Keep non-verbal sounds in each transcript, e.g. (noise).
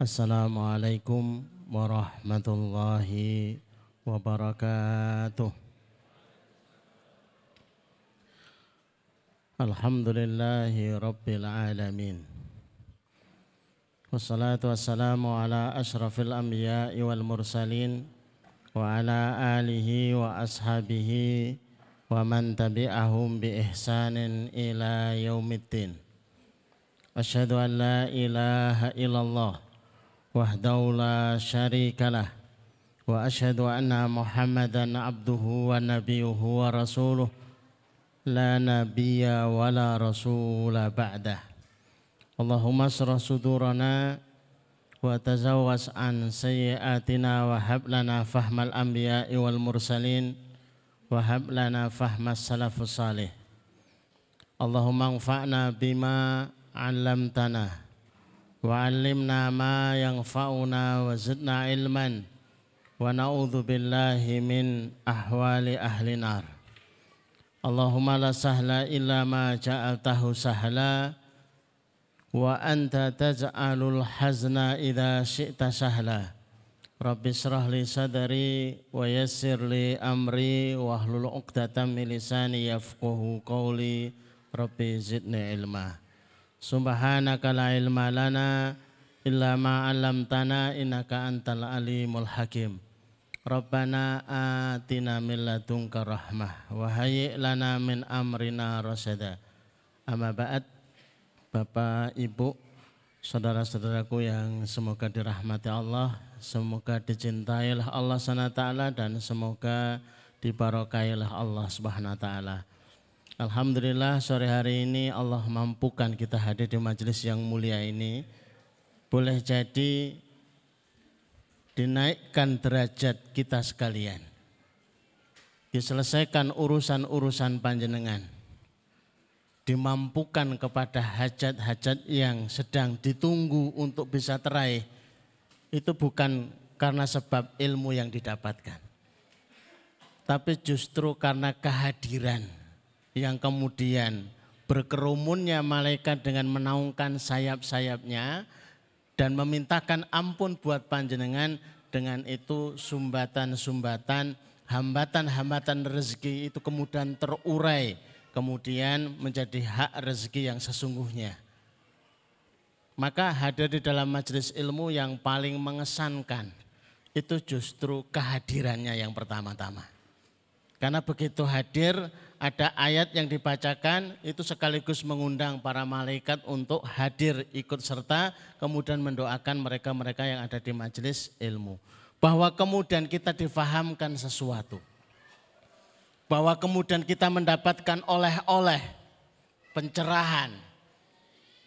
Assalamualaikum warahmatullahi wabarakatuh. Alhamdulillahi rabbil alamin. Wassalatu wassalamu ala ashrafil anbiya'i wal mursalin wa ala alihi wa ashabihi wa man tabi'ahum bi ihsanin ila yaumiddin. Asyhadu an la ilaha illallah وحده لا شريك له وأشهد أن محمدا عبده ونبيه ورسوله. لا نبي ولا رسول بعده. اللهم اشرح صدورنا وتزوج عن سيئاتنا وهب لنا فهم الأنبياء والمرسلين وهب لنا فهم السلف الصالح. اللهم انفعنا بما علمتنا. وعلمنا ما ينفعنا وزدنا علما ونعوذ بالله من أحوال أهل النار اللهم لا سهل إلا ما جعلته سهلا وأنت تجعل الحزن إذا شئت سهلا رب اشرح لي صدري ويسر لي أمري واحلل عقدة من لساني يفقه قولي ربي زدني علما Subhanaka la ilma lana illa ma 'allamtana innaka antal alimul hakim. Rabbana atina min ladunka rahmah wa hayyi lana min amrina rasada. Amma ba'd Bapak, Ibu, saudara-saudaraku yang semoga dirahmati Allah, semoga dicintailah Allah SWT dan semoga dibarokailah Allah Subhanahu wa taala. Alhamdulillah sore hari ini Allah mampukan kita hadir di majelis yang mulia ini. Boleh jadi dinaikkan derajat kita sekalian. Diselesaikan urusan-urusan panjenengan. Dimampukan kepada hajat-hajat yang sedang ditunggu untuk bisa teraih. Itu bukan karena sebab ilmu yang didapatkan. Tapi justru karena kehadiran yang kemudian berkerumunnya malaikat dengan menaungkan sayap-sayapnya dan memintakan ampun buat panjenengan dengan itu sumbatan-sumbatan hambatan-hambatan rezeki itu kemudian terurai kemudian menjadi hak rezeki yang sesungguhnya. Maka hadir di dalam majelis ilmu yang paling mengesankan itu justru kehadirannya yang pertama-tama karena begitu hadir ada ayat yang dibacakan itu sekaligus mengundang para malaikat untuk hadir ikut serta kemudian mendoakan mereka-mereka yang ada di majelis ilmu. Bahwa kemudian kita difahamkan sesuatu. Bahwa kemudian kita mendapatkan oleh-oleh pencerahan.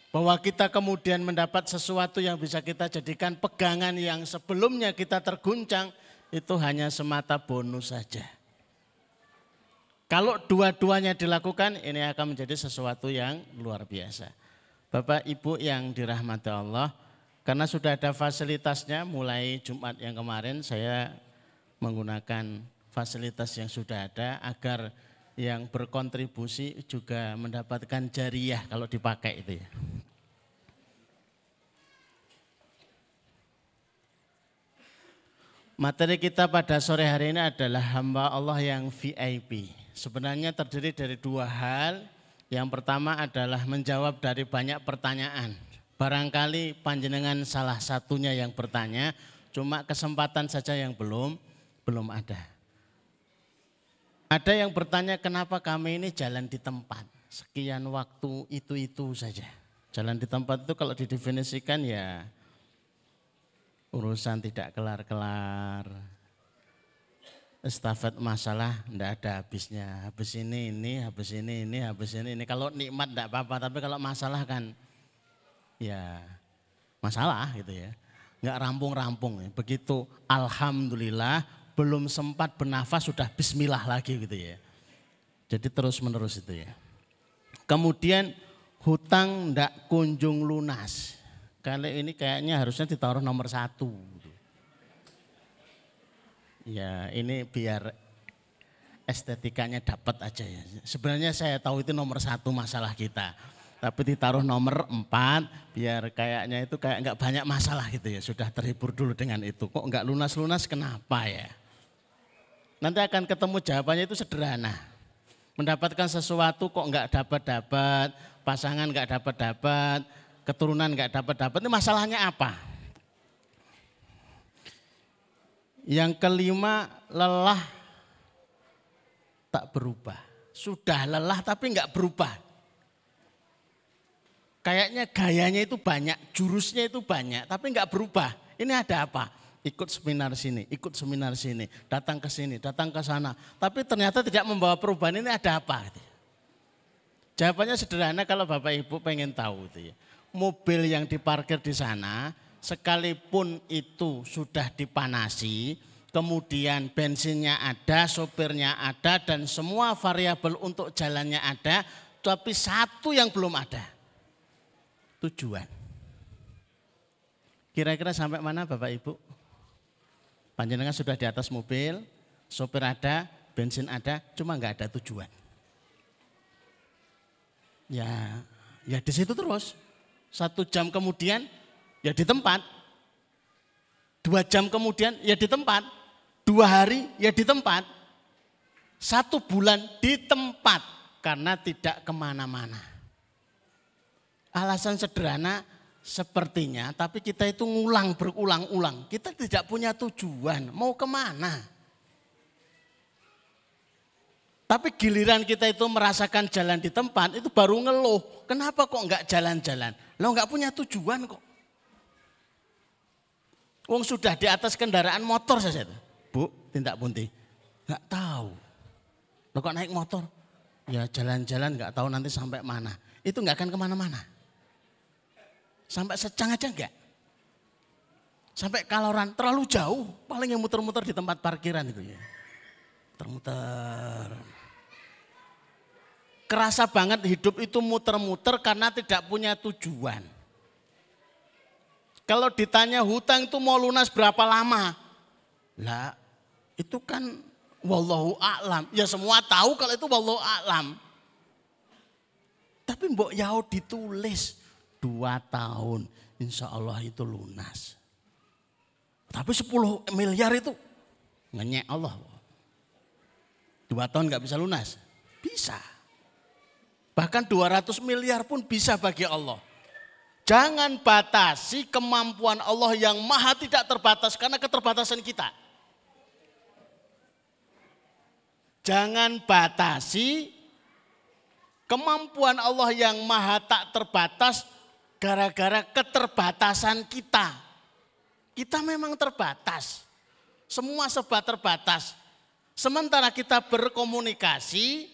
Bahwa kita kemudian mendapat sesuatu yang bisa kita jadikan pegangan yang sebelumnya kita terguncang itu hanya semata bonus saja. Kalau dua-duanya dilakukan ini akan menjadi sesuatu yang luar biasa. Bapak Ibu yang dirahmati Allah, karena sudah ada fasilitasnya mulai Jumat yang kemarin saya menggunakan fasilitas yang sudah ada agar yang berkontribusi juga mendapatkan jariah kalau dipakai itu ya. Materi kita pada sore hari ini adalah hamba Allah yang VIP sebenarnya terdiri dari dua hal. Yang pertama adalah menjawab dari banyak pertanyaan. Barangkali panjenengan salah satunya yang bertanya, cuma kesempatan saja yang belum belum ada. Ada yang bertanya kenapa kami ini jalan di tempat. Sekian waktu itu-itu saja. Jalan di tempat itu kalau didefinisikan ya urusan tidak kelar-kelar, estafet masalah ndak ada habisnya. Habis ini ini, habis ini ini, habis ini ini. Kalau nikmat ndak apa-apa, tapi kalau masalah kan ya masalah gitu ya. Nggak rampung-rampung. Begitu alhamdulillah belum sempat bernafas sudah bismillah lagi gitu ya. Jadi terus menerus itu ya. Kemudian hutang ndak kunjung lunas. Kali ini kayaknya harusnya ditaruh nomor satu. Ya ini biar estetikanya dapat aja ya. Sebenarnya saya tahu itu nomor satu masalah kita. tapi ditaruh nomor 4 biar kayaknya itu kayak nggak banyak masalah gitu ya. Sudah terhibur dulu dengan itu. Kok nggak lunas-lunas kenapa ya? Nanti akan ketemu jawabannya itu sederhana. Mendapatkan sesuatu kok nggak dapat-dapat, pasangan nggak dapat-dapat, keturunan nggak dapat-dapat, ini masalahnya apa? Yang kelima lelah tak berubah. Sudah lelah tapi nggak berubah. Kayaknya gayanya itu banyak, jurusnya itu banyak, tapi nggak berubah. Ini ada apa? Ikut seminar sini, ikut seminar sini, datang ke sini, datang ke sana. Tapi ternyata tidak membawa perubahan ini ada apa? Jawabannya sederhana kalau Bapak Ibu pengen tahu. Gitu ya. Mobil yang diparkir di sana, sekalipun itu sudah dipanasi, kemudian bensinnya ada, sopirnya ada, dan semua variabel untuk jalannya ada, tapi satu yang belum ada tujuan. Kira-kira sampai mana Bapak Ibu? Panjenengan sudah di atas mobil, sopir ada, bensin ada, cuma nggak ada tujuan. Ya, ya di situ terus. Satu jam kemudian ya di tempat. Dua jam kemudian ya di tempat. Dua hari ya di tempat. Satu bulan di tempat karena tidak ke mana-mana. Alasan sederhana sepertinya, tapi kita itu ngulang berulang-ulang. Kita tidak punya tujuan, mau ke mana. Tapi giliran kita itu merasakan jalan di tempat, itu baru ngeluh. Kenapa kok enggak jalan-jalan? Lo enggak punya tujuan kok. Wong sudah di atas kendaraan motor saja itu. Bu, tindak bunti. Enggak tahu. Lo kok naik motor? Ya jalan-jalan enggak tahu nanti sampai mana. Itu enggak akan ke mana-mana. Sampai secang aja enggak? Sampai kaloran terlalu jauh, paling yang muter-muter di tempat parkiran itu ya. Muter-muter. Kerasa banget hidup itu muter-muter karena tidak punya tujuan. Kalau ditanya hutang itu mau lunas berapa lama? Lah, itu kan wallahu a'lam. Ya semua tahu kalau itu wallahu a'lam. Tapi mbok yau ditulis dua tahun insya Allah itu lunas. Tapi 10 miliar itu ngenyek Allah. Dua tahun nggak bisa lunas? Bisa. Bahkan 200 miliar pun bisa bagi Allah. Jangan batasi kemampuan Allah yang maha tidak terbatas karena keterbatasan kita. Jangan batasi kemampuan Allah yang maha tak terbatas gara-gara keterbatasan kita. Kita memang terbatas. Semua serba terbatas. Sementara kita berkomunikasi,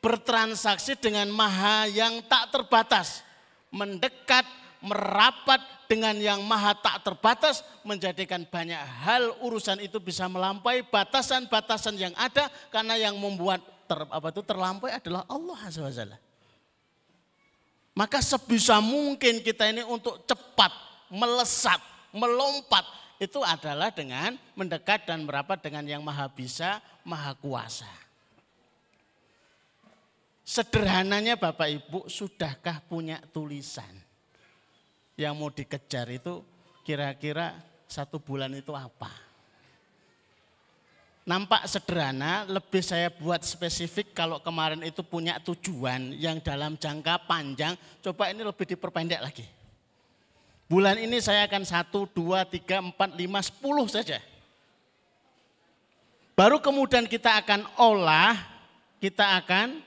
bertransaksi dengan maha yang tak terbatas. Mendekat, merapat dengan yang maha tak terbatas menjadikan banyak hal urusan itu bisa melampaui batasan-batasan yang ada karena yang membuat ter, apa itu terlampaui adalah Allah Azza maka sebisa mungkin kita ini untuk cepat, melesat, melompat itu adalah dengan mendekat dan merapat dengan yang maha bisa, maha kuasa. Sederhananya Bapak Ibu, sudahkah punya tulisan? Yang mau dikejar itu kira-kira satu bulan itu apa? nampak sederhana, lebih saya buat spesifik kalau kemarin itu punya tujuan yang dalam jangka panjang, coba ini lebih diperpendek lagi. Bulan ini saya akan satu, dua, tiga, empat, lima, sepuluh saja. Baru kemudian kita akan olah, kita akan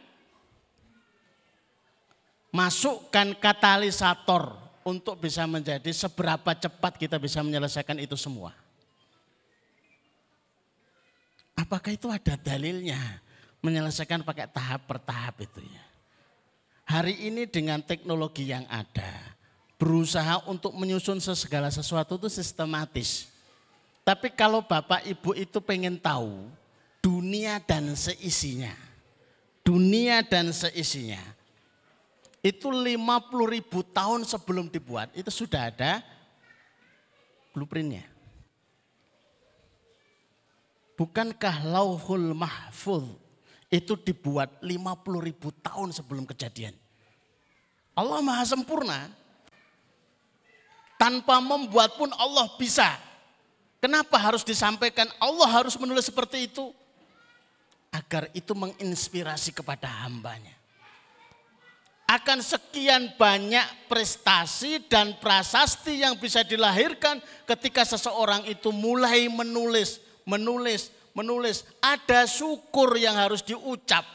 masukkan katalisator untuk bisa menjadi seberapa cepat kita bisa menyelesaikan itu semua. Apakah itu ada dalilnya? Menyelesaikan pakai tahap per tahap itu ya. Hari ini dengan teknologi yang ada, berusaha untuk menyusun segala sesuatu itu sistematis. Tapi kalau Bapak Ibu itu pengen tahu dunia dan seisinya, dunia dan seisinya, itu 50 ribu tahun sebelum dibuat, itu sudah ada blueprintnya. Bukankah lauhul mahfud itu dibuat 50 ribu tahun sebelum kejadian? Allah maha sempurna. Tanpa membuat pun Allah bisa. Kenapa harus disampaikan Allah harus menulis seperti itu? Agar itu menginspirasi kepada hambanya. Akan sekian banyak prestasi dan prasasti yang bisa dilahirkan ketika seseorang itu mulai menulis, menulis, menulis. Ada syukur yang harus diucap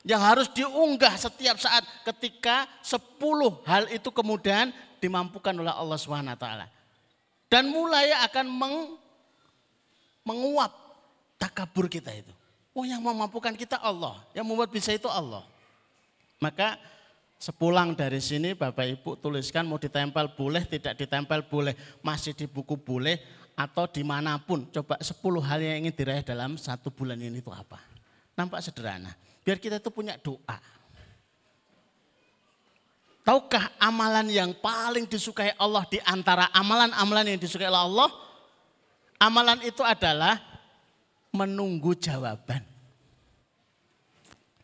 yang harus diunggah setiap saat ketika sepuluh hal itu kemudian dimampukan oleh Allah SWT. Dan mulai akan meng, menguap takabur kita itu. Oh yang memampukan kita Allah, yang membuat bisa itu Allah. Maka sepulang dari sini Bapak Ibu tuliskan mau ditempel boleh, tidak ditempel boleh, masih di buku boleh, atau di mana pun. Coba sepuluh hal yang ingin diraih dalam satu bulan ini itu apa. Nampak sederhana. Biar kita itu punya doa. Tahukah amalan yang paling disukai Allah di antara amalan-amalan yang disukai Allah? Amalan itu adalah menunggu jawaban.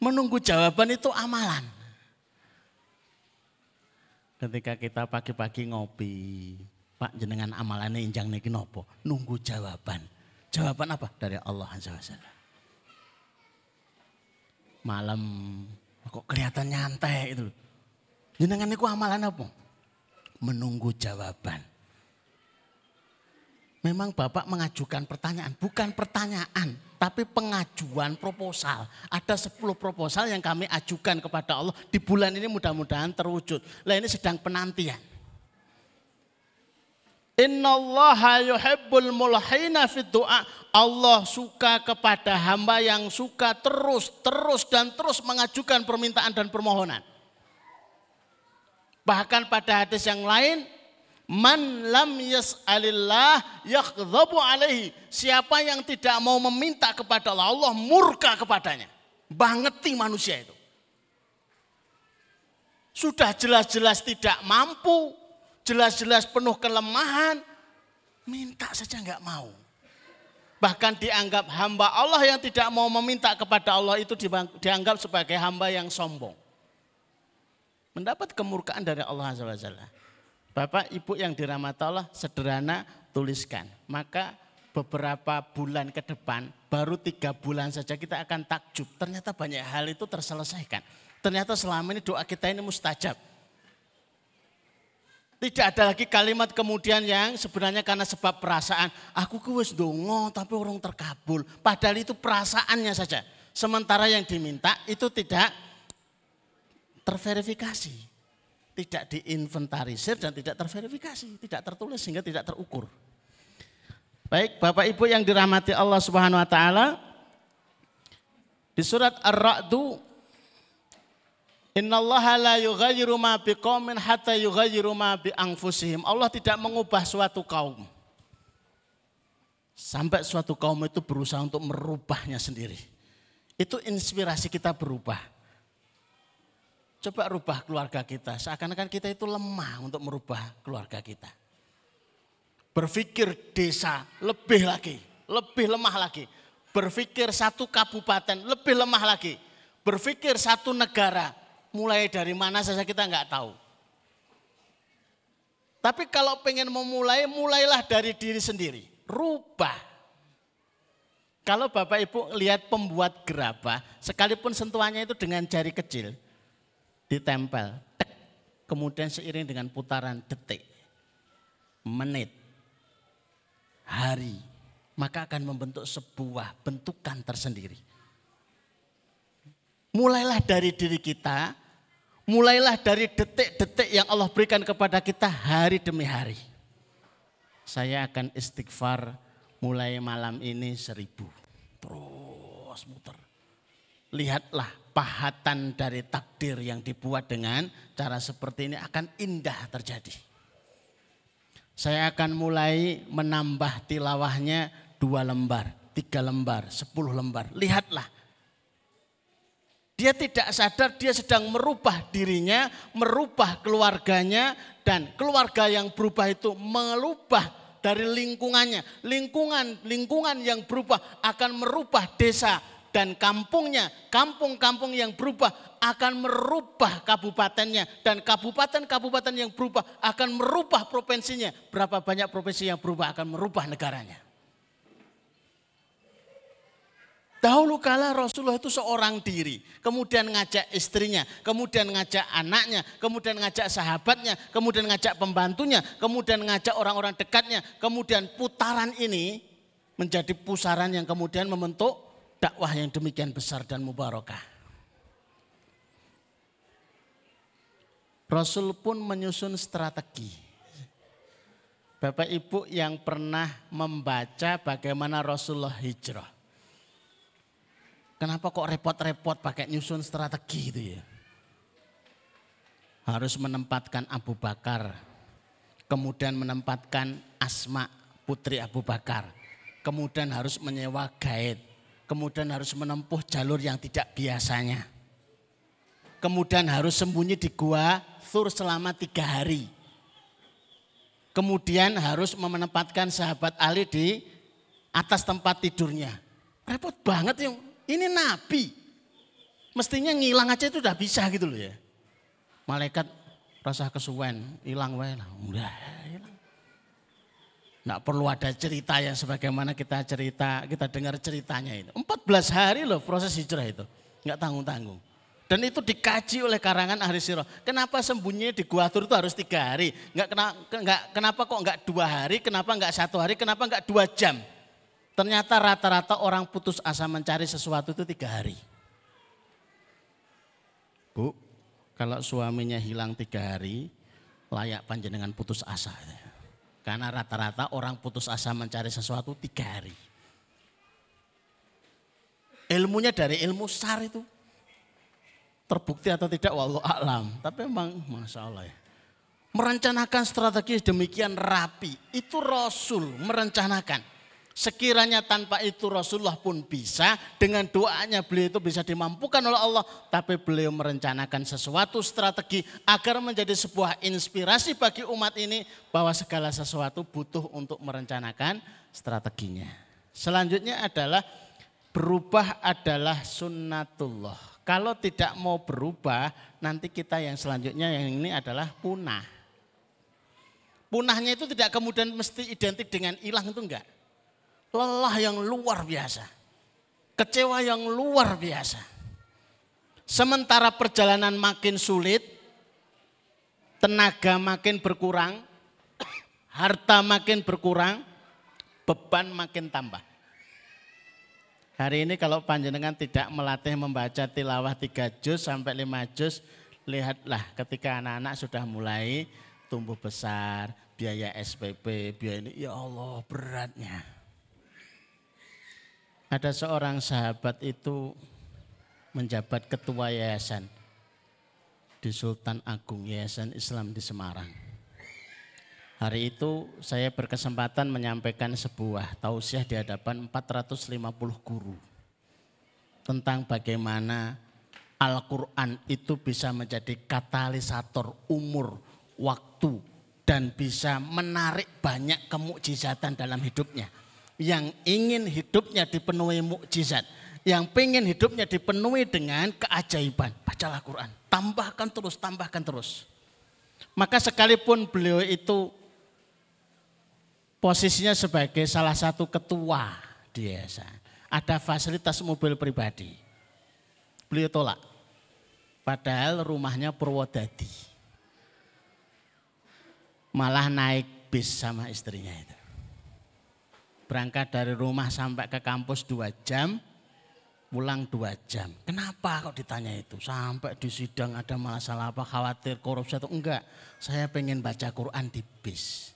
Menunggu jawaban itu amalan. Ketika kita pagi-pagi ngopi, Pak jenengan amalannya injang niki nopo? Nunggu jawaban. Jawaban apa? Dari Allah Azza malam kok kelihatan nyantai itu. Jenengan niku amalan apa? Menunggu jawaban. Memang Bapak mengajukan pertanyaan, bukan pertanyaan, tapi pengajuan proposal. Ada 10 proposal yang kami ajukan kepada Allah di bulan ini mudah-mudahan terwujud. Lah ini sedang penantian. Innallaha yuhibbul mulhina fid du'a. Allah suka kepada hamba yang suka terus, terus dan terus mengajukan permintaan dan permohonan. Bahkan pada hadis yang lain, man lam yas'alillah yakdhabu alaihi. Siapa yang tidak mau meminta kepada Allah, Allah murka kepadanya. Bangeti manusia itu. Sudah jelas-jelas tidak mampu, jelas-jelas penuh kelemahan, minta saja nggak mau. Bahkan dianggap hamba Allah yang tidak mau meminta kepada Allah itu dianggap sebagai hamba yang sombong. Mendapat kemurkaan dari Allah SWT. Bapak, Ibu yang dirahmati Allah, sederhana tuliskan. Maka beberapa bulan ke depan, baru tiga bulan saja kita akan takjub. Ternyata banyak hal itu terselesaikan. Ternyata selama ini doa kita ini mustajab. Tidak ada lagi kalimat kemudian yang sebenarnya karena sebab perasaan. Aku wis dongo tapi orang terkabul. Padahal itu perasaannya saja. Sementara yang diminta itu tidak terverifikasi. Tidak diinventarisir dan tidak terverifikasi. Tidak tertulis sehingga tidak terukur. Baik Bapak Ibu yang dirahmati Allah Subhanahu Wa Taala. Di surat Ar-Ra'du Innallaha la yughayyiru ma biqaumin hatta yughayyiru. Allah tidak mengubah suatu kaum. Sampai suatu kaum itu berusaha untuk merubahnya sendiri. Itu inspirasi kita berubah. Coba rubah keluarga kita. Seakan-akan kita itu lemah untuk merubah keluarga kita. Berpikir desa lebih lagi, lebih lemah lagi. Berpikir satu kabupaten lebih lemah lagi. Berpikir satu negara mulai dari mana saja kita nggak tahu. Tapi kalau pengen memulai, mulailah dari diri sendiri. Rubah. Kalau Bapak Ibu lihat pembuat gerabah, sekalipun sentuhannya itu dengan jari kecil, ditempel, tek, kemudian seiring dengan putaran detik, menit, hari, maka akan membentuk sebuah bentukan tersendiri. Mulailah dari diri kita, Mulailah dari detik-detik yang Allah berikan kepada kita hari demi hari. Saya akan istighfar mulai malam ini seribu. Terus muter. Lihatlah pahatan dari takdir yang dibuat dengan cara seperti ini akan indah terjadi. Saya akan mulai menambah tilawahnya dua lembar, tiga lembar, sepuluh lembar. Lihatlah dia tidak sadar dia sedang merubah dirinya, merubah keluarganya dan keluarga yang berubah itu merubah dari lingkungannya. Lingkungan lingkungan yang berubah akan merubah desa dan kampungnya, kampung-kampung yang berubah akan merubah kabupatennya dan kabupaten-kabupaten yang berubah akan merubah provinsinya. Berapa banyak provinsi yang berubah akan merubah negaranya. Dahulu kala Rasulullah itu seorang diri, kemudian ngajak istrinya, kemudian ngajak anaknya, kemudian ngajak sahabatnya, kemudian ngajak pembantunya, kemudian ngajak orang-orang dekatnya, kemudian putaran ini menjadi pusaran yang kemudian membentuk dakwah yang demikian besar dan mubarakah. Rasul pun menyusun strategi. Bapak Ibu yang pernah membaca bagaimana Rasulullah hijrah. Kenapa kok repot-repot pakai nyusun strategi itu ya? Harus menempatkan Abu Bakar, kemudian menempatkan Asma putri Abu Bakar, kemudian harus menyewa guide, kemudian harus menempuh jalur yang tidak biasanya. Kemudian harus sembunyi di gua Thur selama tiga hari. Kemudian harus menempatkan sahabat Ali di atas tempat tidurnya. Repot banget yang ini nabi. Mestinya ngilang aja itu udah bisa gitu loh ya. Malaikat rasa kesuwen, hilang wae lah. Udah hilang. Nggak perlu ada cerita yang sebagaimana kita cerita, kita dengar ceritanya itu. 14 hari loh proses hijrah itu. Nggak tanggung-tanggung. Dan itu dikaji oleh karangan ahli sirah. Kenapa sembunyi di Gua Tur itu harus tiga hari? Nggak, kena, nggak, kenapa kok nggak dua hari? Kenapa nggak satu hari? Kenapa nggak dua jam? Ternyata rata-rata orang putus asa mencari sesuatu itu tiga hari. Bu, kalau suaminya hilang tiga hari, layak panjenengan putus asa. Karena rata-rata orang putus asa mencari sesuatu tiga hari. Ilmunya dari ilmu sar itu. Terbukti atau tidak walau alam. Tapi memang Masya Allah ya. Merencanakan strategi demikian rapi. Itu Rasul merencanakan. Sekiranya tanpa itu Rasulullah pun bisa, dengan doanya beliau itu bisa dimampukan oleh Allah. Tapi beliau merencanakan sesuatu strategi agar menjadi sebuah inspirasi bagi umat ini bahwa segala sesuatu butuh untuk merencanakan strateginya. Selanjutnya adalah berubah adalah sunnatullah. Kalau tidak mau berubah, nanti kita yang selanjutnya yang ini adalah punah. Punahnya itu tidak kemudian mesti identik dengan hilang itu enggak lelah yang luar biasa. Kecewa yang luar biasa. Sementara perjalanan makin sulit, tenaga makin berkurang, harta makin berkurang, beban makin tambah. Hari ini kalau panjenengan tidak melatih membaca tilawah 3 juz sampai 5 juz, lihatlah ketika anak-anak sudah mulai tumbuh besar, biaya SPP, biaya ini, ya Allah beratnya. Ada seorang sahabat itu menjabat ketua yayasan di Sultan Agung Yayasan Islam di Semarang. Hari itu saya berkesempatan menyampaikan sebuah tausiah di hadapan 450 guru tentang bagaimana Al-Quran itu bisa menjadi katalisator umur, waktu, dan bisa menarik banyak kemukjizatan dalam hidupnya yang ingin hidupnya dipenuhi mukjizat, yang pengen hidupnya dipenuhi dengan keajaiban. Bacalah Quran, tambahkan terus, tambahkan terus. Maka sekalipun beliau itu posisinya sebagai salah satu ketua di yayasan, ada fasilitas mobil pribadi. Beliau tolak. Padahal rumahnya Purwodadi. Malah naik bis sama istrinya itu. Berangkat dari rumah sampai ke kampus dua jam, pulang dua jam. Kenapa kok ditanya itu? Sampai di sidang ada masalah apa, khawatir korupsi atau enggak. Saya pengen baca Quran di bis.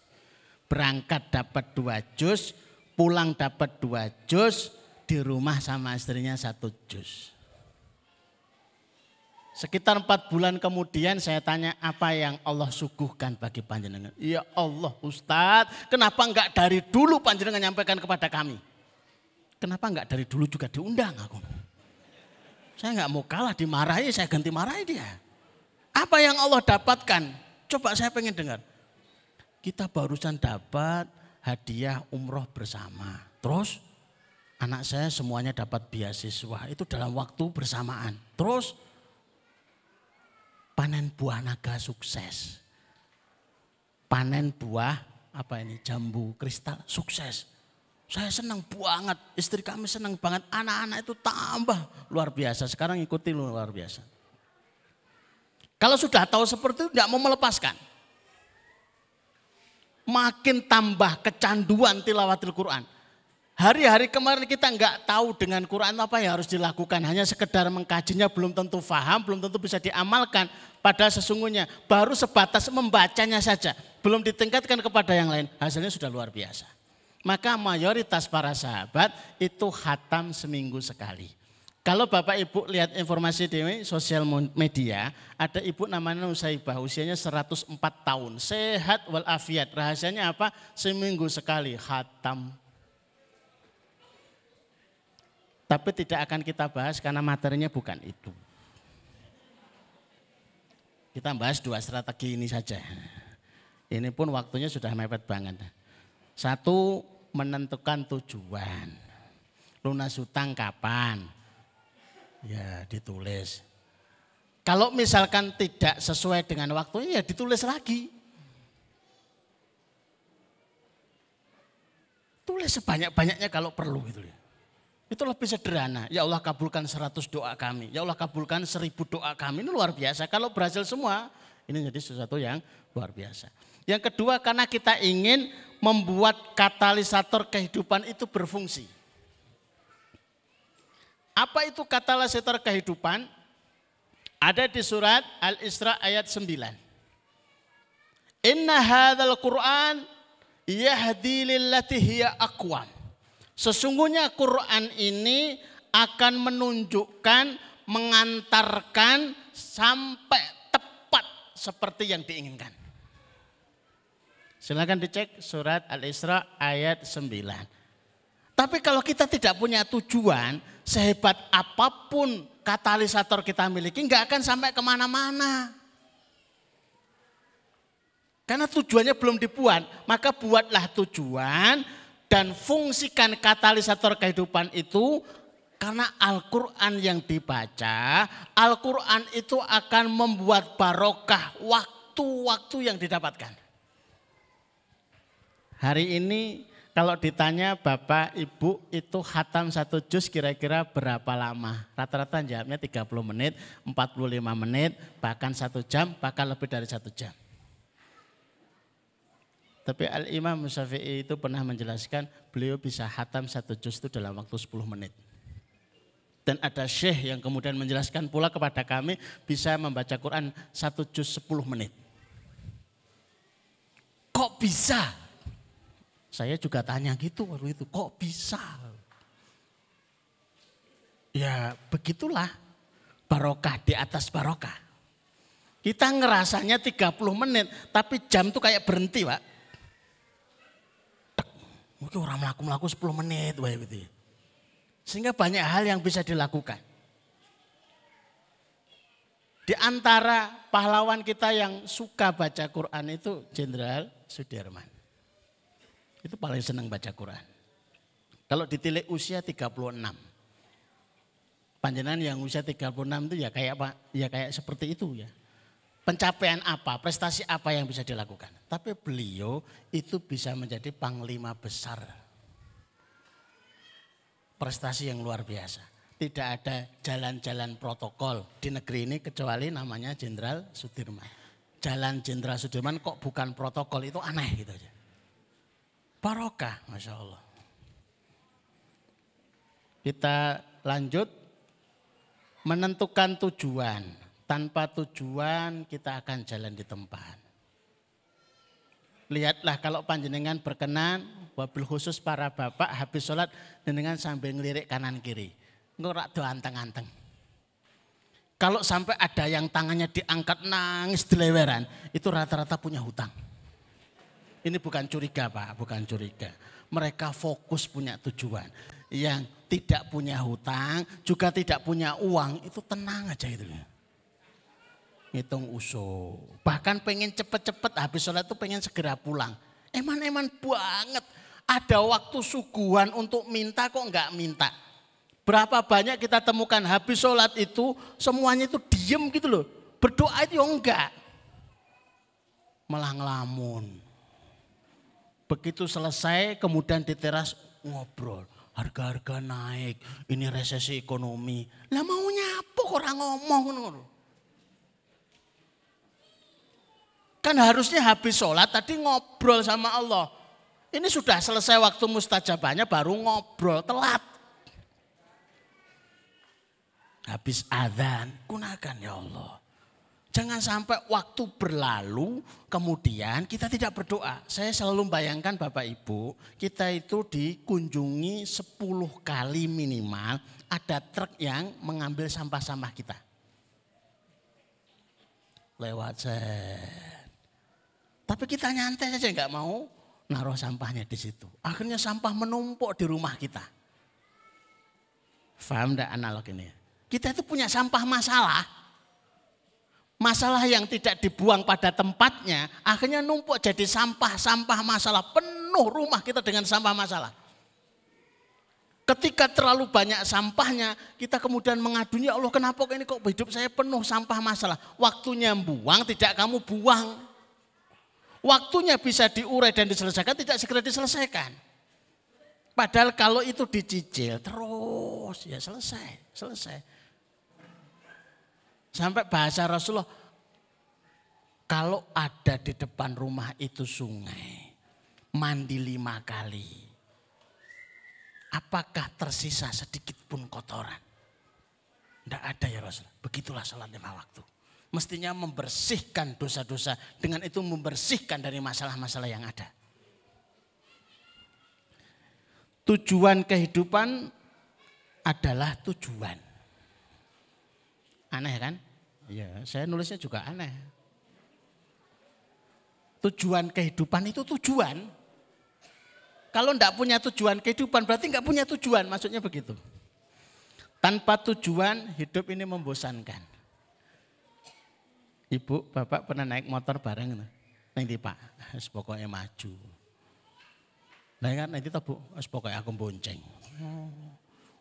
Berangkat dapat dua juz, pulang dapat dua juz, di rumah sama istrinya satu juz. Sekitar empat bulan kemudian saya tanya apa yang Allah suguhkan bagi panjenengan. Ya Allah Ustadz, kenapa enggak dari dulu panjenengan nyampaikan kepada kami? Kenapa enggak dari dulu juga diundang aku? Saya enggak mau kalah dimarahi, saya ganti marahi dia. Apa yang Allah dapatkan? Coba saya pengen dengar. Kita barusan dapat hadiah umroh bersama. Terus Anak saya semuanya dapat beasiswa itu dalam waktu bersamaan. Terus panen buah naga sukses. Panen buah apa ini jambu kristal sukses. Saya senang banget, istri kami senang banget, anak-anak itu tambah luar biasa. Sekarang ikuti luar biasa. Kalau sudah tahu seperti itu tidak mau melepaskan. Makin tambah kecanduan tilawatil Quran. Hari-hari kemarin kita nggak tahu dengan Quran apa yang harus dilakukan. Hanya sekedar mengkajinya belum tentu faham, belum tentu bisa diamalkan. Pada sesungguhnya baru sebatas membacanya saja. Belum ditingkatkan kepada yang lain. Hasilnya sudah luar biasa. Maka mayoritas para sahabat itu hatam seminggu sekali. Kalau Bapak Ibu lihat informasi di sosial media, ada ibu namanya Nusaibah, usianya 104 tahun, sehat walafiat. Rahasianya apa? Seminggu sekali hatam Tapi tidak akan kita bahas karena materinya bukan itu. Kita bahas dua strategi ini saja. Ini pun waktunya sudah mepet banget. Satu, menentukan tujuan. Lunas hutang kapan? Ya ditulis. Kalau misalkan tidak sesuai dengan waktunya ya ditulis lagi. Tulis sebanyak-banyaknya kalau perlu gitu ya. Itu lebih sederhana. Ya Allah kabulkan seratus doa kami. Ya Allah kabulkan seribu doa kami. Ini luar biasa. Kalau berhasil semua, ini jadi sesuatu yang luar biasa. Yang kedua karena kita ingin membuat katalisator kehidupan itu berfungsi. Apa itu katalisator kehidupan? Ada di surat Al-Isra ayat 9. Inna hadzal Qur'an yahdi lillati hiya aqwam. Sesungguhnya Quran ini akan menunjukkan, mengantarkan sampai tepat seperti yang diinginkan. Silakan dicek surat Al-Isra ayat 9. Tapi kalau kita tidak punya tujuan, sehebat apa pun katalisator kita miliki, nggak akan sampai ke mana-mana. Karena tujuannya belum dibuat, maka buatlah tujuan, dan fungsikan katalisator kehidupan itu karena Al-Quran yang dibaca, Al-Quran itu akan membuat barokah waktu-waktu yang didapatkan. Hari ini kalau ditanya Bapak Ibu itu hatam satu juz kira-kira berapa lama? Rata-rata jawabnya 30 menit, 45 menit, bahkan satu jam, bahkan lebih dari satu jam. Tapi Al-Imam Syafi'i itu pernah menjelaskan beliau bisa hatam satu juz itu dalam waktu 10 menit. Dan ada syekh yang kemudian menjelaskan pula kepada kami bisa membaca Quran satu juz 10 menit. Kok bisa? Saya juga tanya gitu waktu itu, kok bisa? Ya begitulah barokah di atas barokah. Kita ngerasanya 30 menit, tapi jam tuh kayak berhenti Pak. Mungkin orang melaku-melaku 10 menit. Wah, gitu. Ya. Sehingga banyak hal yang bisa dilakukan. Di antara pahlawan kita yang suka baca Quran itu Jenderal Sudirman. Itu paling senang baca Quran. Kalau ditilik usia 36. Panjenengan yang usia 36 itu ya kayak apa? Ya kayak seperti itu ya pencapaian apa, prestasi apa yang bisa dilakukan. Tapi beliau itu bisa menjadi panglima besar. Prestasi yang luar biasa. Tidak ada jalan-jalan protokol di negeri ini kecuali namanya Jenderal Sudirman. Jalan Jenderal Sudirman kok bukan protokol itu aneh gitu aja. Barokah, Masya Allah. Kita lanjut menentukan tujuan tanpa tujuan kita akan jalan di tempat. Lihatlah kalau panjenengan berkenan, wabil khusus para bapak habis sholat dengan sambil ngelirik kanan kiri. Ngorak doa anteng-anteng. Kalau sampai ada yang tangannya diangkat nangis dileweran, itu rata-rata punya hutang. Ini bukan curiga pak, bukan curiga. Mereka fokus punya tujuan. Yang tidak punya hutang, juga tidak punya uang, itu tenang aja itu ngitung usul. Bahkan pengen cepet-cepet habis sholat itu pengen segera pulang. Eman-eman banget. Ada waktu suguhan untuk minta kok enggak minta. Berapa banyak kita temukan habis sholat itu semuanya itu diem gitu loh. Berdoa itu ya enggak. Malah ngelamun. Begitu selesai kemudian di teras ngobrol. Harga-harga naik, ini resesi ekonomi. Lah maunya apa orang ngomong? Kan harusnya habis sholat tadi ngobrol sama Allah. Ini sudah selesai waktu mustajabahnya baru ngobrol telat. Habis adzan, gunakan ya Allah. Jangan sampai waktu berlalu kemudian kita tidak berdoa. Saya selalu bayangkan Bapak Ibu, kita itu dikunjungi 10 kali minimal ada truk yang mengambil sampah-sampah kita. Lewat saya. Tapi kita nyantai saja nggak mau naruh sampahnya di situ. Akhirnya sampah menumpuk di rumah kita. Faham tidak analog ini? Kita itu punya sampah masalah. Masalah yang tidak dibuang pada tempatnya, akhirnya numpuk jadi sampah-sampah masalah. Penuh rumah kita dengan sampah masalah. Ketika terlalu banyak sampahnya, kita kemudian mengadunya, Allah kenapa ini kok hidup saya penuh sampah masalah. Waktunya buang, tidak kamu buang. Waktunya bisa diurai dan diselesaikan, tidak segera diselesaikan. Padahal kalau itu dicicil terus ya selesai, selesai. Sampai bahasa Rasulullah, kalau ada di depan rumah itu sungai, mandi lima kali. Apakah tersisa sedikit pun kotoran? Tidak ada ya Rasul. Begitulah sholat lima waktu mestinya membersihkan dosa-dosa. Dengan itu membersihkan dari masalah-masalah yang ada. Tujuan kehidupan adalah tujuan. Aneh kan? Iya, saya nulisnya juga aneh. Tujuan kehidupan itu tujuan. Kalau enggak punya tujuan kehidupan berarti enggak punya tujuan, maksudnya begitu. Tanpa tujuan hidup ini membosankan. Ibu, bapak pernah naik motor bareng Neng di Pak, pokoknya maju. Nah kan nanti tahu Bu, pokoknya aku bonceng.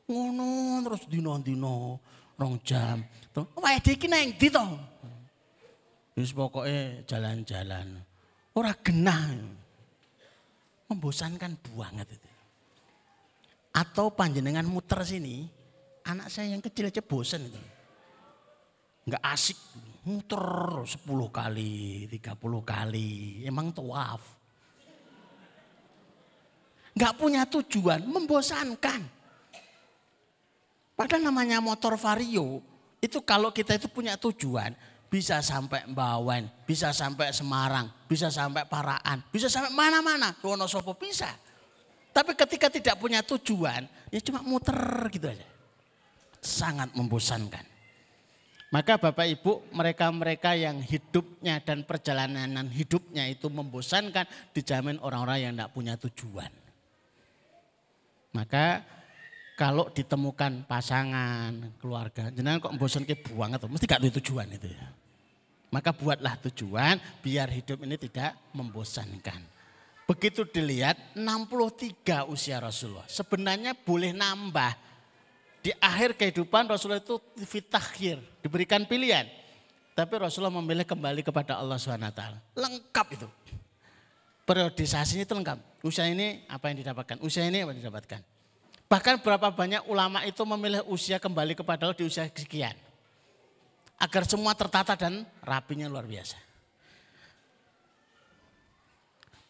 Ngono terus dino-dino rong jam. Tuh, wah iki neng di to. Wis pokoknya jalan-jalan. Ora genah. Membosankan banget itu. Atau panjenengan muter sini, anak saya yang kecil aja bosan itu. Enggak asik muter 10 kali, 30 kali. Emang tuaf. Gak punya tujuan, membosankan. Padahal namanya motor vario, itu kalau kita itu punya tujuan, bisa sampai Bawen, bisa sampai Semarang, bisa sampai Paraan, bisa sampai mana-mana. Wonosobo bisa. Tapi ketika tidak punya tujuan, ya cuma muter gitu aja. Sangat membosankan. Maka Bapak Ibu mereka-mereka yang hidupnya dan perjalanan hidupnya itu membosankan dijamin orang-orang yang tidak punya tujuan. Maka kalau ditemukan pasangan, keluarga, jenengan kok membosankan buang atau mesti gak tujuan itu ya. Maka buatlah tujuan biar hidup ini tidak membosankan. Begitu dilihat 63 usia Rasulullah. Sebenarnya boleh nambah di akhir kehidupan Rasulullah itu fitakhir, diberikan pilihan. Tapi Rasulullah memilih kembali kepada Allah SWT. Lengkap itu. Periodisasinya itu lengkap. Usia ini apa yang didapatkan, usia ini apa yang didapatkan. Bahkan berapa banyak ulama itu memilih usia kembali kepada Allah di usia sekian. Agar semua tertata dan rapinya luar biasa.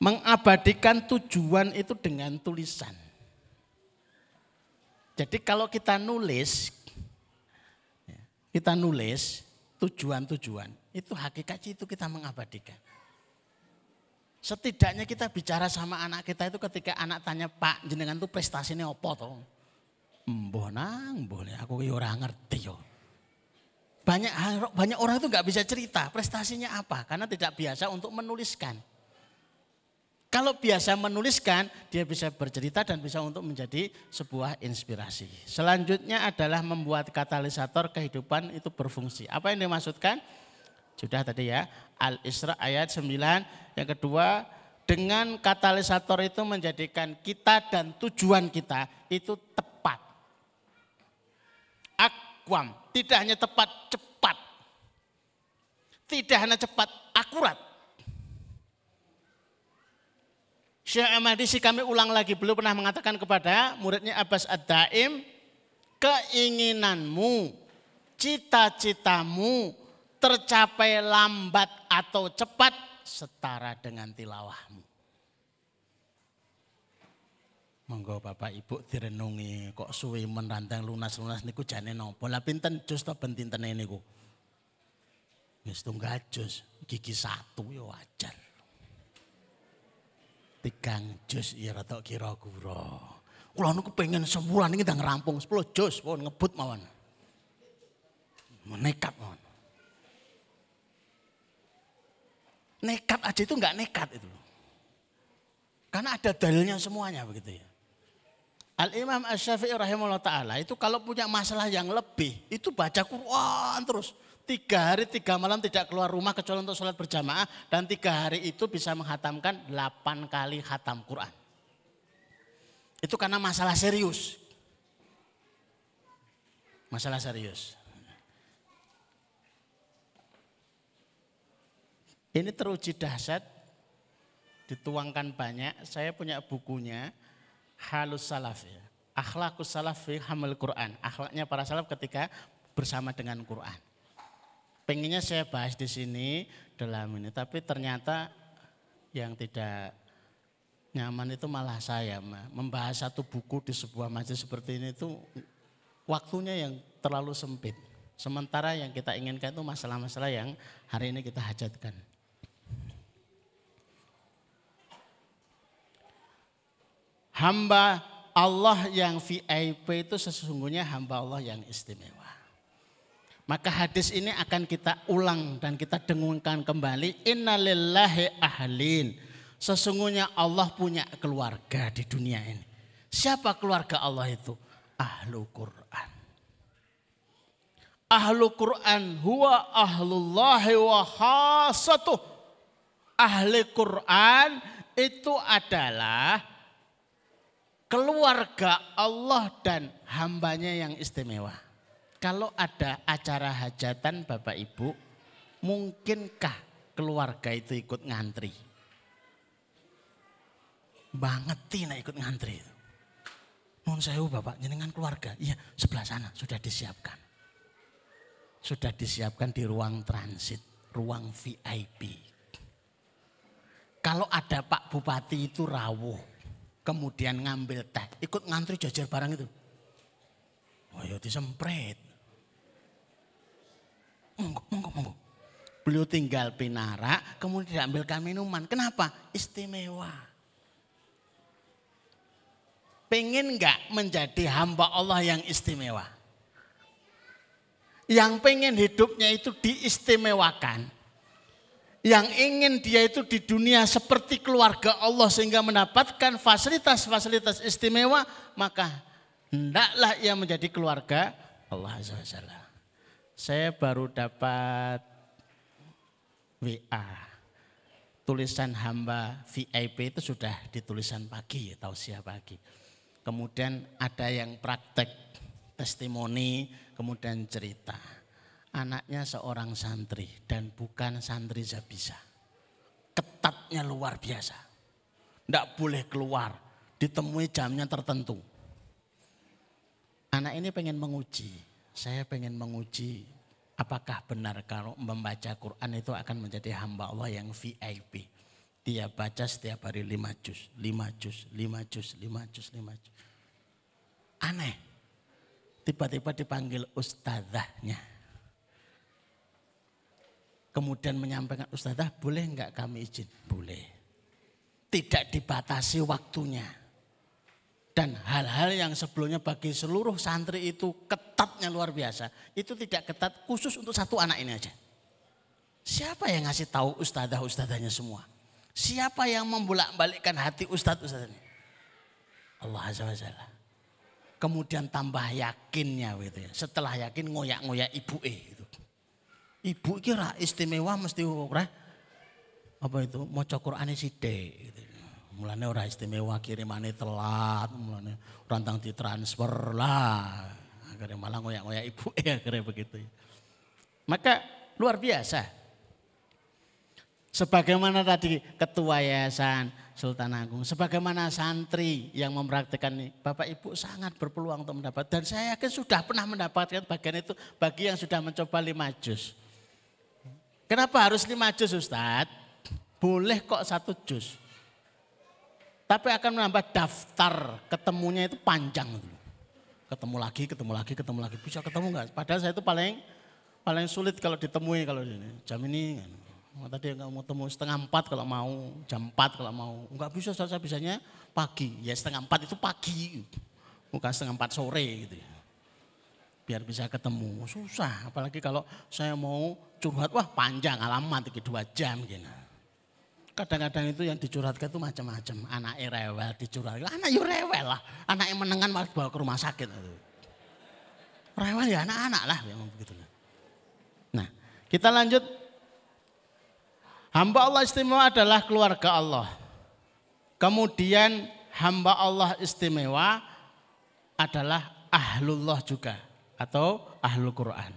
Mengabadikan tujuan itu dengan tulisan. Jadi kalau kita nulis, kita nulis tujuan-tujuan, itu hakikatnya itu kita mengabadikan. Setidaknya kita bicara sama anak kita itu ketika anak tanya Pak jenengan tuh prestasinya apa toh? Mbah nang, boleh aku ya orang ngerti yo. Banyak banyak orang itu nggak bisa cerita prestasinya apa karena tidak biasa untuk menuliskan. Kalau biasa menuliskan, dia bisa bercerita dan bisa untuk menjadi sebuah inspirasi. Selanjutnya adalah membuat katalisator kehidupan itu berfungsi. Apa yang dimaksudkan? Sudah tadi ya, Al-Isra ayat 9. Yang kedua, dengan katalisator itu menjadikan kita dan tujuan kita itu tepat. Akwam, tidak hanya tepat, cepat. Tidak hanya cepat, akurat. Syekh Ahmadisi kami ulang lagi, belum pernah mengatakan kepada muridnya Abbas Ad-Daim, keinginanmu, cita-citamu tercapai lambat atau cepat setara dengan tilawahmu. Monggo Bapak Ibu direnungi kok suwi menrantang lunas-lunas niku jane nopo. Lah pinten jus to ben tintene niku. Wis tunggal jus, gigi satu ya wajar. Tigang jus ya rada kira-kira. Kula niku pengen sebulan iki ndang rampung 10 jus pun ngebut mawon. Menekat mawon. Nekat aja itu enggak nekat itu. Karena ada dalilnya semuanya begitu ya. Al-Imam Ash-Syafi'i rahimahullah ta'ala itu kalau punya masalah yang lebih itu baca Quran terus. Tiga hari tiga malam tidak keluar rumah kecuali untuk sholat berjamaah. Dan tiga hari itu bisa menghatamkan delapan kali khatam Quran. Itu karena masalah serius. Masalah serius. Ini teruji dahsyat, dituangkan banyak. Saya punya bukunya, Halus Salaf ya. Akhlakus Salaf Hamil Quran. Akhlaknya para salaf ketika bersama dengan Quran. Pengennya saya bahas di sini dalam ini, tapi ternyata yang tidak nyaman itu malah saya membahas satu buku di sebuah majelis seperti ini itu waktunya yang terlalu sempit. Sementara yang kita inginkan itu masalah-masalah yang hari ini kita hajatkan. hamba Allah yang VIP itu sesungguhnya hamba Allah yang istimewa. Maka hadis ini akan kita ulang dan kita dengungkan kembali. Innalillahi ahlin. Sesungguhnya Allah punya keluarga di dunia ini. Siapa keluarga Allah itu? Ahlu Quran. Ahlu Quran huwa ahlullahi wa khasatuh. Ahli Quran itu adalah keluarga Allah dan hambanya yang istimewa. Kalau ada acara hajatan Bapak Ibu, mungkinkah keluarga itu ikut ngantri? Banget tina ikut ngantri. Nun saya Bapak, jenengan keluarga. Iya, sebelah sana sudah disiapkan. Sudah disiapkan di ruang transit, ruang VIP. Kalau ada Pak Bupati itu rawuh kemudian ngambil teh, ikut ngantri jajar barang itu. Wah ya disempret. Monggo, monggo, monggo. Beliau tinggal pinara, kemudian diambilkan minuman. Kenapa? Istimewa. Pengen nggak menjadi hamba Allah yang istimewa? Yang pengen hidupnya itu diistimewakan yang ingin dia itu di dunia seperti keluarga Allah sehingga mendapatkan fasilitas-fasilitas istimewa, maka hendaklah ia menjadi keluarga Allah Azza Saya baru dapat WA. Tulisan hamba VIP itu sudah ditulisan pagi, tahu siapa pagi. Kemudian ada yang praktek testimoni, kemudian cerita anaknya seorang santri dan bukan santri Zabisa. Ketatnya luar biasa. Tidak boleh keluar, ditemui jamnya tertentu. Anak ini pengen menguji, saya pengen menguji apakah benar kalau membaca Quran itu akan menjadi hamba Allah yang VIP. Dia baca setiap hari lima juz, lima juz, lima juz, lima juz, lima juz. Aneh. Tiba-tiba dipanggil ustazahnya kemudian menyampaikan Ustazah boleh enggak kami izin? Boleh. Tidak dibatasi waktunya. Dan hal-hal yang sebelumnya bagi seluruh santri itu ketatnya luar biasa. Itu tidak ketat khusus untuk satu anak ini aja. Siapa yang ngasih tahu ustazah-ustazahnya semua? Siapa yang membolak-balikkan hati ustadz-ustadznya? Allah Azza wa Jalla. Kemudian tambah yakinnya gitu ya. Setelah yakin ngoyak-ngoyak ibu eh. Gitu. Ibu kira istimewa mesti ora apa itu maca Qur'ane sithik gitu. Mulane ora istimewa kirimane telat, mulane rantang ditransfer lah. Akhirnya malah ngoyak-ngoyak ibu ya (laughs) akhirnya begitu. Maka luar biasa. Sebagaimana tadi ketua yayasan Sultan Agung, sebagaimana santri yang mempraktikkan ini, Bapak Ibu sangat berpeluang untuk mendapat. Dan saya yakin sudah pernah mendapatkan bagian itu bagi yang sudah mencoba lima juz. Kenapa harus lima juz Ustadz? Boleh kok satu juz. Tapi akan menambah daftar ketemunya itu panjang. Ketemu lagi, ketemu lagi, ketemu lagi. Bisa ketemu enggak? Padahal saya itu paling paling sulit kalau ditemui kalau ini. Jam ini kan. Tadi nggak mau temu setengah empat kalau mau, jam empat kalau mau. Enggak bisa, saya bisanya pagi. Ya setengah empat itu pagi, bukan setengah empat sore gitu ya. Biar bisa ketemu, susah. Apalagi kalau saya mau curhat, wah panjang alamat, dua jam gitu. Kadang-kadang itu yang dicurhatkan itu macam-macam. Anak rewel dicurhatkan, anak ya rewel lah. Anak yang menengan malah bawa ke rumah sakit. Rewel ya anak-anak lah, yang begitu. Nah, kita lanjut Hamba Allah istimewa adalah keluarga Allah. Kemudian hamba Allah istimewa adalah ahlullah juga atau ahlul Quran.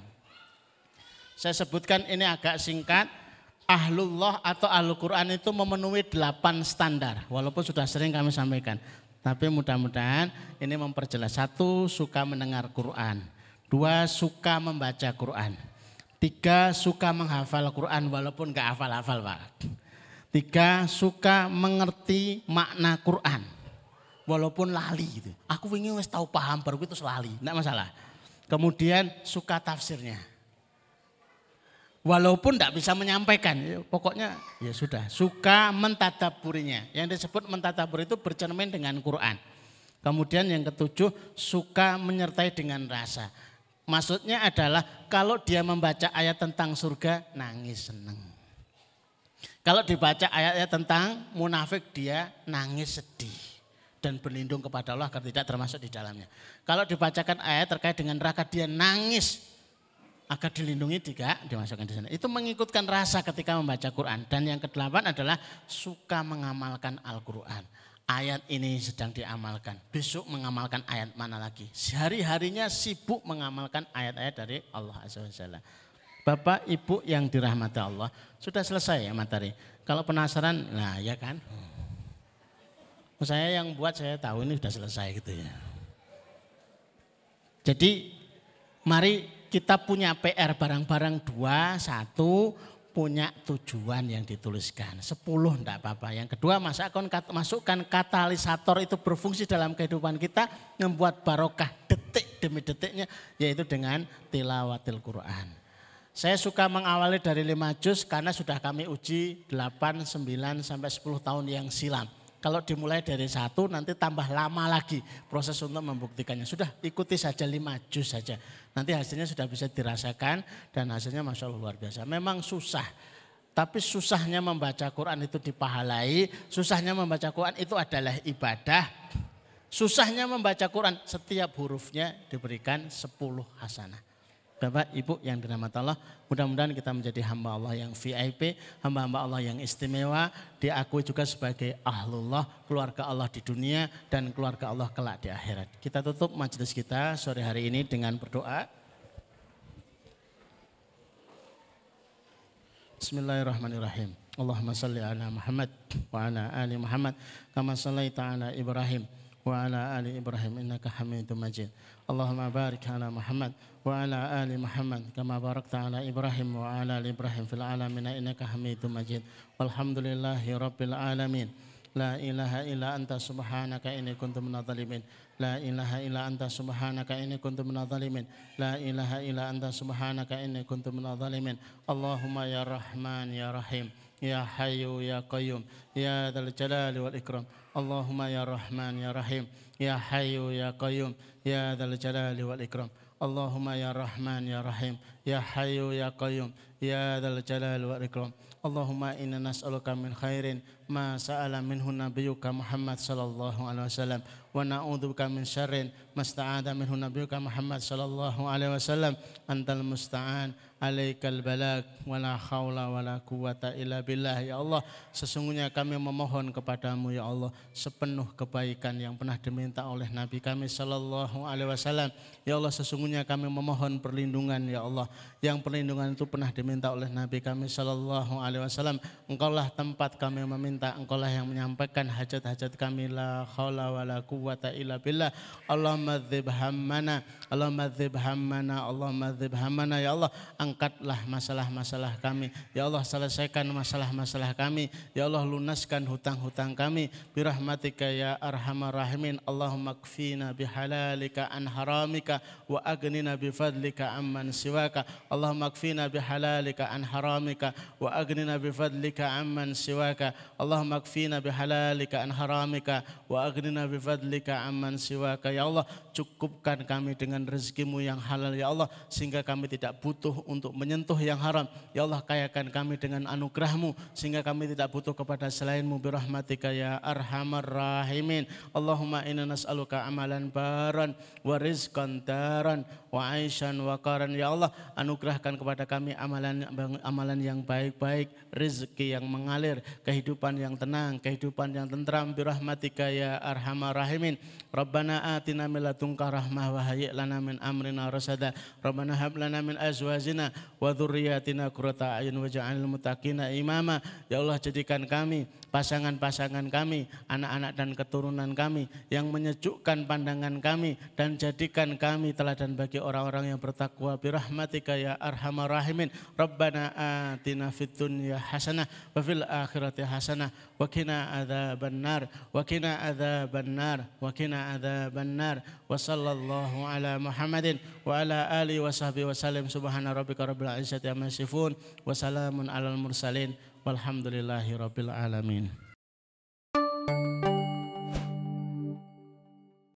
Saya sebutkan ini agak singkat. Ahlullah atau ahlul Quran itu memenuhi delapan standar. Walaupun sudah sering kami sampaikan. Tapi mudah-mudahan ini memperjelas. Satu, suka mendengar Quran. Dua, suka membaca Quran. Tiga suka menghafal Quran walaupun gak hafal-hafal Pak. Tiga suka mengerti makna Quran walaupun lali gitu. Aku ingin wis tahu paham baru itu lali, enggak masalah. Kemudian suka tafsirnya. Walaupun tidak bisa menyampaikan, ya, pokoknya ya sudah. Suka mentadaburinya. Yang disebut mentadabur itu bercermin dengan Quran. Kemudian yang ketujuh, suka menyertai dengan rasa. Maksudnya adalah kalau dia membaca ayat tentang surga nangis seneng. Kalau dibaca ayat-ayat tentang munafik dia nangis sedih dan berlindung kepada Allah agar tidak termasuk di dalamnya. Kalau dibacakan ayat terkait dengan neraka dia nangis agar dilindungi tidak dimasukkan di sana. Itu mengikutkan rasa ketika membaca Quran. Dan yang kedelapan adalah suka mengamalkan Al-Quran ayat ini sedang diamalkan. Besok mengamalkan ayat mana lagi? Sehari-harinya sibuk mengamalkan ayat-ayat dari Allah Azza wa Bapak, Ibu yang dirahmati Allah, sudah selesai ya materi. Kalau penasaran, nah ya kan. Saya yang buat saya tahu ini sudah selesai gitu ya. Jadi mari kita punya PR barang-barang dua, satu, punya tujuan yang dituliskan. Sepuluh tidak apa-apa. Yang kedua masukkan, masukkan katalisator itu berfungsi dalam kehidupan kita. Membuat barokah detik demi detiknya. Yaitu dengan tilawatil Quran. Saya suka mengawali dari lima juz karena sudah kami uji 8, 9 sampai 10 tahun yang silam. Kalau dimulai dari satu nanti tambah lama lagi proses untuk membuktikannya. Sudah ikuti saja lima juz saja. Nanti hasilnya sudah bisa dirasakan dan hasilnya Masya Allah luar biasa. Memang susah. Tapi susahnya membaca Quran itu dipahalai. Susahnya membaca Quran itu adalah ibadah. Susahnya membaca Quran setiap hurufnya diberikan 10 hasanah. Bapak, Ibu yang dirahmati Allah, mudah-mudahan kita menjadi hamba Allah yang VIP, hamba-hamba Allah yang istimewa, diakui juga sebagai ahlullah, keluarga Allah di dunia dan keluarga Allah kelak di akhirat. Kita tutup majelis kita sore hari ini dengan berdoa. Bismillahirrahmanirrahim. Allahumma salli ala Muhammad wa ala ali Muhammad kama sallaita ala Ibrahim wa ala ali Ibrahim innaka Hamidum Majid. Allahumma barik ala Muhammad وعلى آل محمد كما باركت على إبراهيم وعلى آل إبراهيم في العالمين. إنك حميد مجيد. والحمد لله رب العالمين. لا إله إلا أنت سبحانك إني كنت من الظالمين. لا إله إلا أنت سبحانك إني كنت من الظالمين. لا إله إلا أنت سبحانك إني كنت من الظالمين. اللهم يا رحمن يا رحيم يا حي يا قيوم يا ذا الجلال والإكرام. اللهم يا رحمن يا رحيم يا حي يا قيوم يا ذا الجلال والإكرام. Allahumma ya Rahman ya Rahim ya Hayyu ya Qayyum ya Dzal Jalal wal Ikram. Allahumma inna nas'aluka min khairin ما سأل منه نبيك محمد صلى الله Muhammad وسلم alaihi wasallam من شر ما syarrin منه نبيك محمد Muhammad الله alaihi wasallam. Antal musta'an عليك البلاغ ولا حول ولا قوة illa billah. Ya Allah sesungguhnya kami memohon kepadamu ya Allah sepenuh kebaikan yang pernah diminta oleh nabi kami sallallahu alaihi wasallam. Ya Allah sesungguhnya kami memohon perlindungan ya Allah. Yang perlindungan itu pernah diminta oleh nabi kami sallallahu alaihi wasallam. Engkaulah tempat kami meminta engkaulah yang menyampaikan hajat-hajat kami la khawla wala quwata illa billah Allahumma dzib hammana Allahumma dzib hammana Allahumma dzib hammana ya Allah angkatlah masalah-masalah kami. Ya Allah selesaikan masalah-masalah kami. Ya Allah lunaskan hutang-hutang kami. Birahmatika ya arhamar rahimin. Allahumma kfina bihalalika an haramika wa agnina bifadlika amman siwaka. Allahumma kfina bihalalika an haramika wa agnina bifadlika amman siwaka. Allahumma kfina bihalalika an haramika wa agnina bifadlika amman siwaka. Ya Allah cukupkan kami dengan rezekimu yang halal ya Allah sehingga kami tidak butuh untuk menyentuh yang haram. Ya Allah kayakan kami dengan anugerahmu sehingga kami tidak butuh kepada selainmu birahmatika ya arhamar rahimin. Allahumma inna nas'aluka amalan baran wa rizqan daran wa aishan wa karan. Ya Allah anugerahkan kepada kami amalan amalan yang baik-baik, rezeki yang mengalir, kehidupan yang tenang, kehidupan yang tentram birahmatika ya arhamar rahimin. Rabbana atina min ladunka rahmah wa hayyi lana min amrina rasada. Rabbana hab lana min azwajina wa dzurriyyatina qurrata a'yun waj'alna muttaqina imama. Ya Allah jadikan kami pasangan-pasangan kami, anak-anak dan keturunan kami yang menyejukkan pandangan kami dan jadikan kami teladan bagi orang-orang yang bertakwa. Birahmatika ya arhamar rahimin. Rabbana atina fid dunya hasanah wa fil akhirati hasanah wa qina adzabannar wa qina adzabannar wa qina adzabannar wa sallallahu ala Muhammadin wa ala alihi wa sahbihi wa sallam subhana rabbika rabbil izzati amma yasifun wa salamun alal mursalin walhamdulillahi rabbil alamin